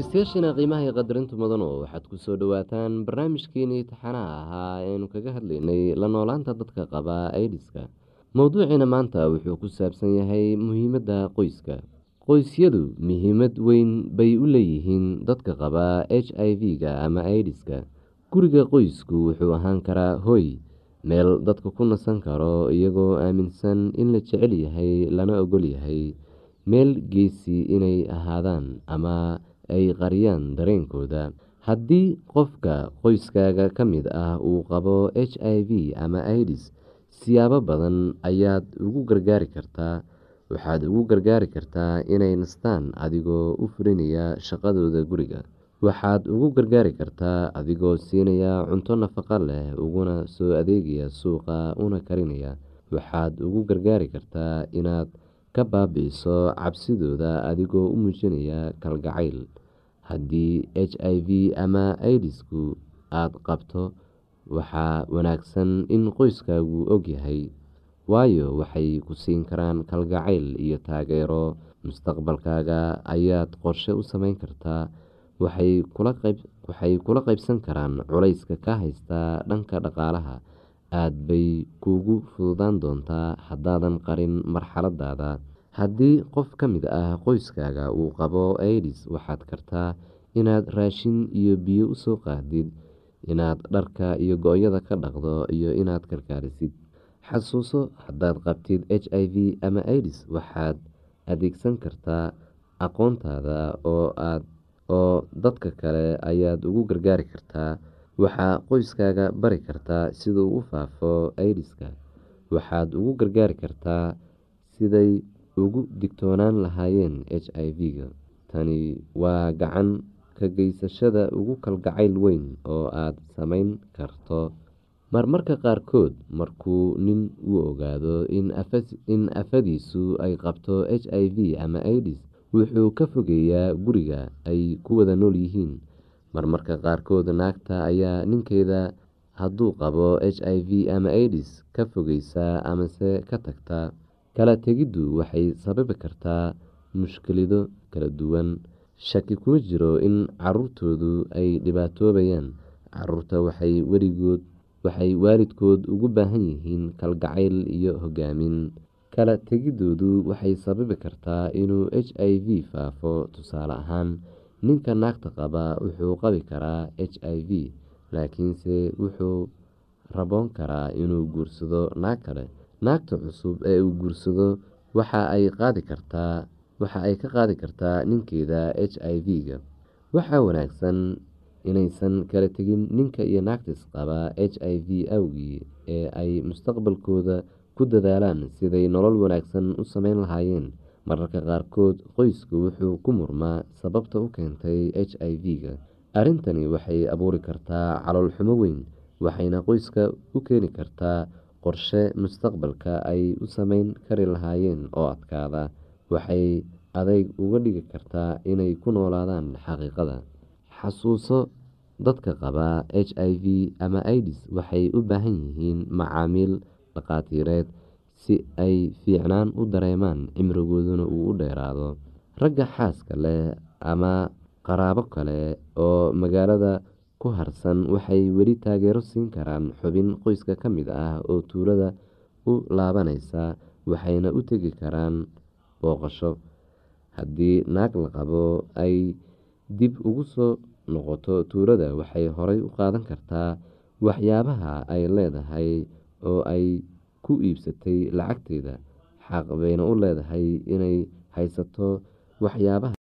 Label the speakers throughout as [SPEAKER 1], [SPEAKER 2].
[SPEAKER 1] dhegeystayaashiina qiimaha qadarinta mudanu waxaad ku soo dhowaataan barnaamijkeenii taxanaha ahaa eenu kaga hadlaynay la noolaanta dadka qaba aidiska mowduuciina maanta wuxuu ku saabsan yahay muhiimadda qoyska. Qoysyadu muhiimad weyn bay u leeyihiin dadka qaba h i v-ga ama idiska guriga qoysku wuxuu ahaan karaa hoy meel dadka ku nasan karo iyagoo aaminsan in la jecel yahay lana ogol yahay meel geesi inay ahaadaan ama ay qariyaan dareenkooda. Haddii qofka qoyskaaga ka mid ah uu qabo h i v ama idis siyaabo badan ayaad ugu gargaari kartaa. Waxaad ugu gargaari kartaa inay nastaan adigoo u fulinaya shaqadooda guriga. Waxaad ugu gargaari kartaa adigoo siinaya cunto nafaqo leh uguna soo adeegaya suuqa una karinaya. Waxaad ugu gargaari kartaa inaad ka baabi'iso cabsidooda adigoo u muujinaya kalgacayl haddii h i v ama idisku aada qabto waxaa wanaagsan in qoyskaagu ogyahay waayo waxay ku siin karaan kalgacayl iyo taageero. Mustaqbalkaaga ayaad qorshe u sameyn kartaa waxay kula qeybsan karaan culayska ka haysta dhanka dhaqaalaha. Aad bay kuugu fududaan doontaa haddaadan qarin marxaladaada haddii qof ka mid ah qoyskaaga uu qabo idis waxaad kartaa inaad raashin iyo biyo u soo qaadid inaad dharka iyo go-yada ka dhaqdo iyo inaad karkaarisid. Xasuuso haddaad qabtid h i v ama idis waxaad adeegsan kartaa aqoontaada oo dadka kale ayaad ugu gargaari kartaa. Waxaa qoyskaaga bari kartaa siduu u faafo idiska waxaad ugu gargaari kartaa siday ugu digtoonaan lahaayeen h i v-ga. Tani waa gacan ka geysashada ugu kalgacayl weyn oo aada sameyn karto. Marmarka qaarkood markuu nin uu ogaado in afadiisu ay qabto h i v ama idis wuxuu ka fogeeyaa guriga ay ku wada nool yihiin. Marmarka qaarkood naagta ayaa ninkeeda hadduu qabo h i v ama idis ka fogeysaa amase ka tagta kala tegiddu waxay sababi kartaa mushkilado kala duwan. Shaki kuma jiro in caruurtoodu ay dhibaatoobayaan. Caruurta waxay waalidkood ugu baahan yihiin kalgacayl iyo hogaamin kala tegidoodu waxay sababi kartaa inuu h i v faafo tusaale ahaan ninka naagta qaba wuxuu qabi karaa h i v laakiinse wuxuu raboon karaa inuu guursado naag kale naagta cusub ee uu guursado waxa ay qaadi kartaa waxa ay ka qaadi kartaa ninkeeda h i v-ga. Waxaa wanaagsan inaysan kala tegin ninka iyo naagtis qaba h i v awgii ee ay mustaqbalkooda ku dadaalaan siday nolol wanaagsan u sameyn lahaayeen. Mararka qaarkood qoysku wuxuu ku murmaa sababta u keentay h i v-ga. Arrintani waxay abuuri kartaa caloolxumo weyn waxayna qoyska u keeni kartaa qorshe mustaqbalka ay u sameyn kari lahaayeen oo adkaada waxay adeyg uga dhigi kartaa inay ku noolaadaan xaqiiqada. Xasuuso dadka qaba h i v ama idis waxay u baahan yihiin macaamiil dhaqaatiireed si ay fiicnaan u dareemaan cimrigooduna uu u dheeraado. Ragga xaaska leh ama qaraabo kale oo magaalada ku harsan waxay weli taageero siin karaan xubin qoyska ka mid ah oo tuulada u laabaneysa waxayna u tegi karaan booqasho. Haddii naag la qabo ay dib ugu soo noqoto tuulada waxay horey u qaadan kartaa waxyaabaha ay leedahay oo ay ku iibsatay lacagteeda xaq bayna u leedahay inay haysato waxyaabaha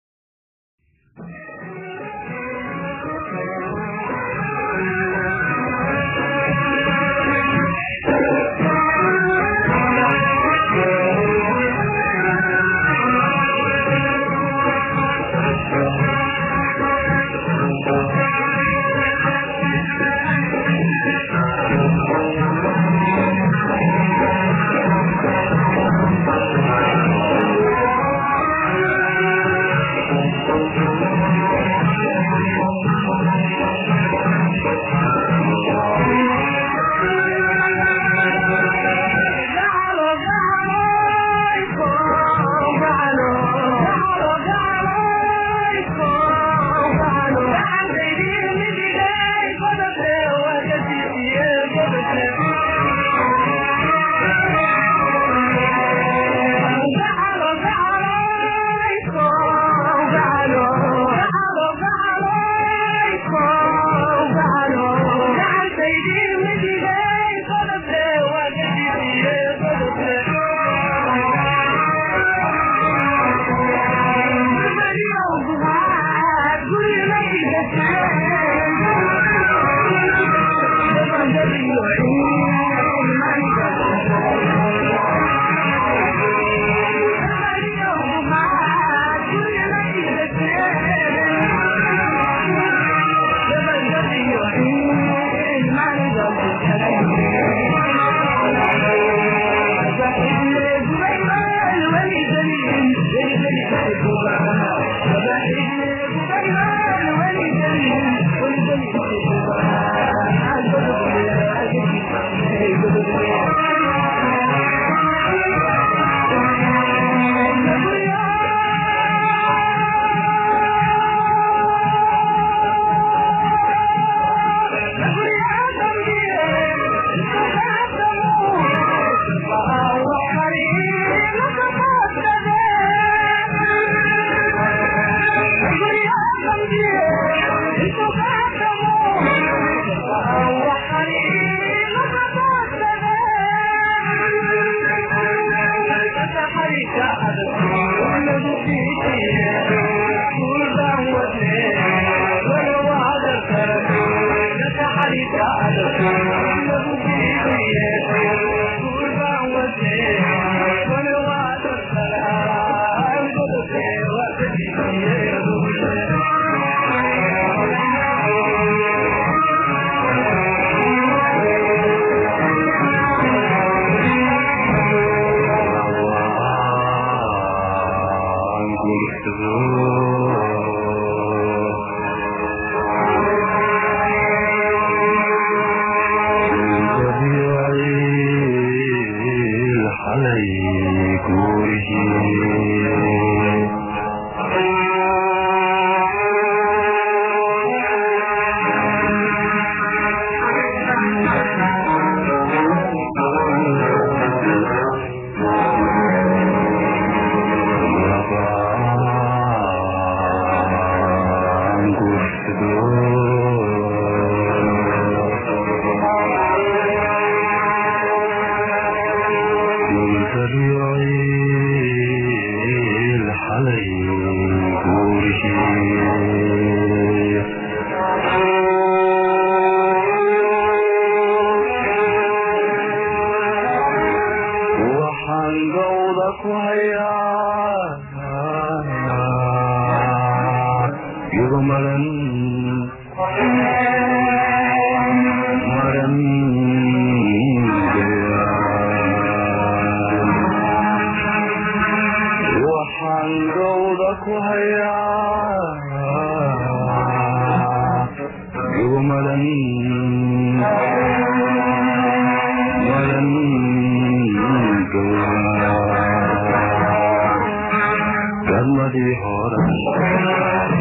[SPEAKER 2] कुछ दो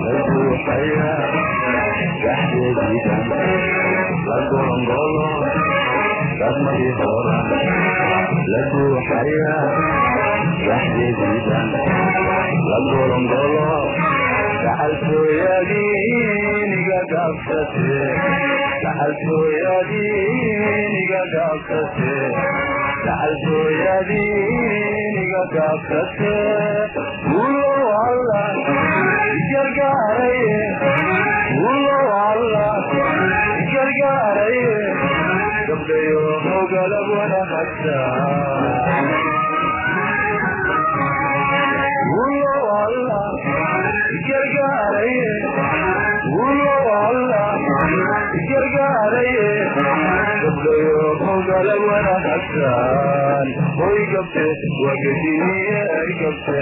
[SPEAKER 2] laguushaya dhaxdeediidan la golongolo dadmadii hooran la guushaya dhaxdeediidan la golongolo gacaltooyadiiniga dhaabsate gacaltooyadiiniga dhaabsate gacaltooyadiiniga dhaabsate dambeeyo ogala wada gargaaraye dabdayo ogala wada xagtaan hoy gabte waa gajiniye ay gabte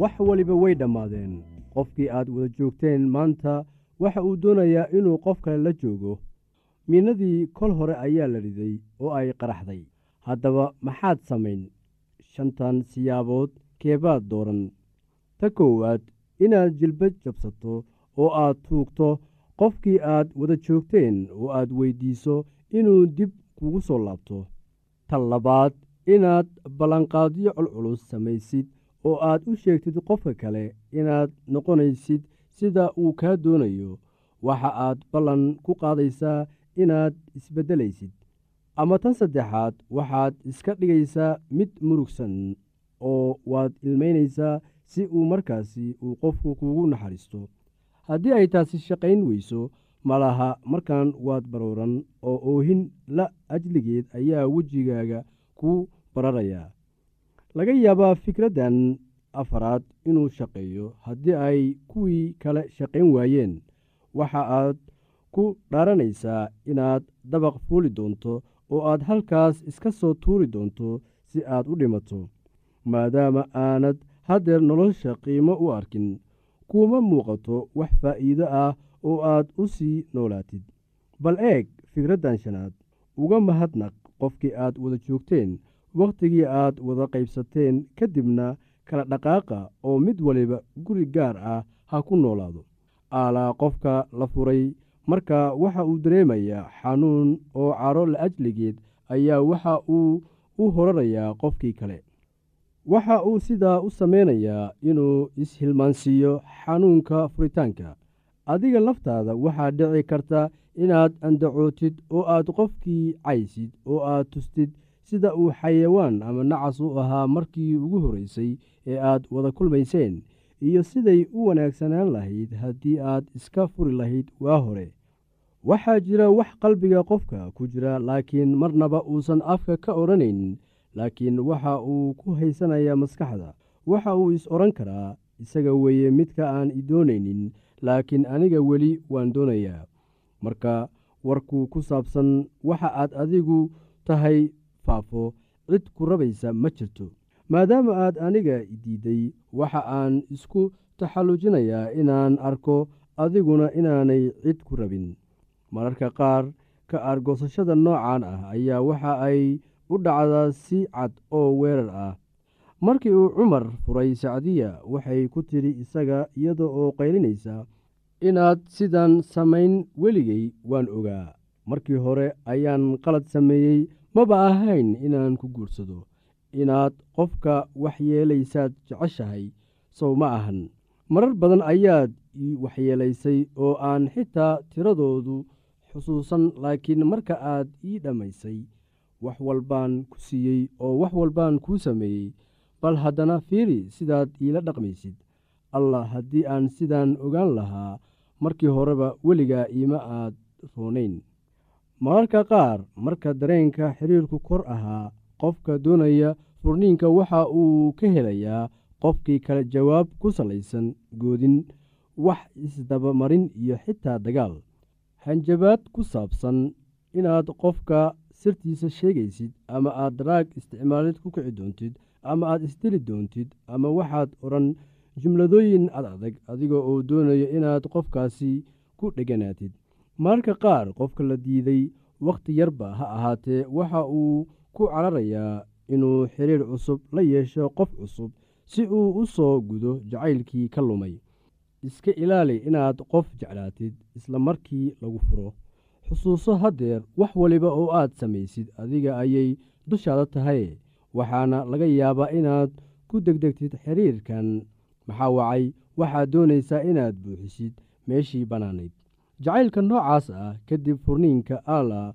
[SPEAKER 3] wax waliba way dhammaadeen. Qofkii aad wada joogteen maanta waxa uu doonayaa inuu qof kale la joogo miinadii kol hore ayaa la riday oo ay qaraxday. Haddaba maxaad samayn? Shantan siyaabood keebaad dooran. Ta koowaad inaad jilbad jabsato oo aad tuugto qofkii aad wada joogteen oo aad weyddiiso inuu dib kugu soo laabto. Ta labaad inaad ballanqaadyo culculus samaysid oo aad u sheegtid qofka kale inaad noqonaysid sida uu kaa doonayo. Waxa aad ballan ku qaadaysaa inaad isbeddelaysid ama tan saddexaad waxaad iska dhigaysaa mid murugsan oo waad ilmaynaysaa si uu markaasi uu qofku kuugu naxariisto. Haddii ay taasi shaqayn weyso malaha markan waad barooran oo oohin la ajligeed ayaa wejigaaga ku bararayaa laga yaabaa fikraddan afaraad inuu shaqeeyo haddii ay kuwii kale shaqayn waayeen. Waxa aad ku dhaaranaysaa inaad dabaq fuuli doonto oo aad halkaas iska soo tuuri doonto si aad u dhimato maadaama aanad haddeer nolosha qiimo u arkin. Kuuma muuqato wax faa'iido ah oo aad u sii noolaatid. Bal eeg fikraddan shanaad uga mahadnaq qofkii aad wada joogteen wakhtigii aad wada qaybsateen ka dibna kala dhaqaaqa oo mid waliba guri gaar ah ha ku noolaado. Aalaa qofka la furay marka waxa uu dareemayaa xanuun oo caro la ajligeed ayaa waxa uu u horarayaa qofkii kale. Waxa uu sidaa u samaynayaa inuu ishilmaansiiyo xanuunka furitaanka. Adiga laftaada waxaa dhici karta inaad andacootid oo aad qofkii caysid oo aad tustid sida uu xayawaan ama nacas u ahaa markii ugu horraysay ee aad wada kulmayseen iyo siday u wanaagsanaan lahayd haddii aad iska furi lahayd waa hore. Waxaa jira wax qalbiga qofka ku jira laakiin marnaba uusan afka ka odhanaynin laakiin waxa uu ku haysanayaa maskaxda. Waxa uu is odhan karaa isaga weeye midka aan i doonaynin laakiin aniga weli waan doonayaa. Marka warku ku saabsan waxa aad adigu tahay faafo cid ku rabaysa ma jirto maadaama aad aniga idiidday waxa aan isku taxallujinayaa inaan arko adiguna inaanay cid ku rabin. Mararka qaar ka aargoosashada noocan ah ayaa waxa ay u dhacdaa si cad oo weerar ah. Markii uu cumar furay sacdiya waxay ku tidhi isaga iyada oo qaylinaysa inaad sidan samayn weligay waan ogaa. Markii hore ayaan qalad sameeyey maba ahayn inaan ku guursado inaad qofka waxyeelaysaad jeceshahay sow ma ahan. Marar badan ayaad ii waxyeelaysay oo aan xitaa tiradoodu xusuusan laakiin marka aad ii dhammaysay wax walbaan ku siiyey oo wax walbaan kuu sameeyey bal haddana fiiri sidaad iila dhaqmaysid. Allah haddii aan sidaan ogaan lahaa markii horeba weligaa iima aad roonayn. Mararka qaar marka dareenka xiriirku kor ahaa qofka doonaya furniinka waxa uu ka helayaa qofkii kale jawaab ku salaysan goodin wax isdabamarin iyo xitaa dagaal. Hanjabaad ku saabsan inaad qofka sirtiisa sheegaysid ama aad daraag isticmaalid ku kici doontid ama aad isdili doontid ama waxaad odhan jumladooyin ad adag adiga oo doonaya inaad qofkaasi ku dheganaatid. Mararka qaar qofka la diiday wakhti yarba ha ahaatee waxa uu ku cararayaa inuu xiriir cusub la yeesho qof cusub si uu u soo gudo jacaylkii ka lumay. Iska ilaali inaad qof jeclaatid isla markii lagu furo. Xusuuso haddeer wax waliba oo aad samaysid adiga ayay dushaada tahay waxaana laga yaabaa inaad ku degdegtid xiriirkan. Maxaa wacay? Waxaad doonaysaa inaad buuxisid meeshii bannaanayd. Jacaylka noocaas ah kadib furniinka allah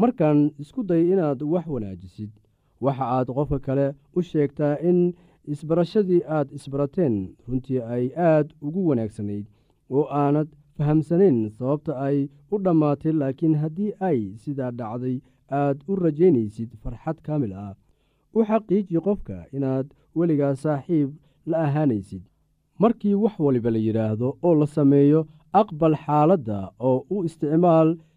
[SPEAKER 3] markaan isku day inaad wax wanaajisid waxa aad qofka kale u sheegtaa in isbarashadii aad isbarateen runtii ay aad ugu wanaagsanayd oo aanad fahamsanayn sababta ay u dhammaatay laakiin haddii ay sidaa dhacday aad u rajaynaysid farxad kaamil ah. U xaqiiji qofka inaad weligaa saaxiib la ahaanaysid. Markii wax waliba la yidhaahdo oo la sameeyo aqbal xaaladda oo u isticmaal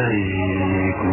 [SPEAKER 2] عليكم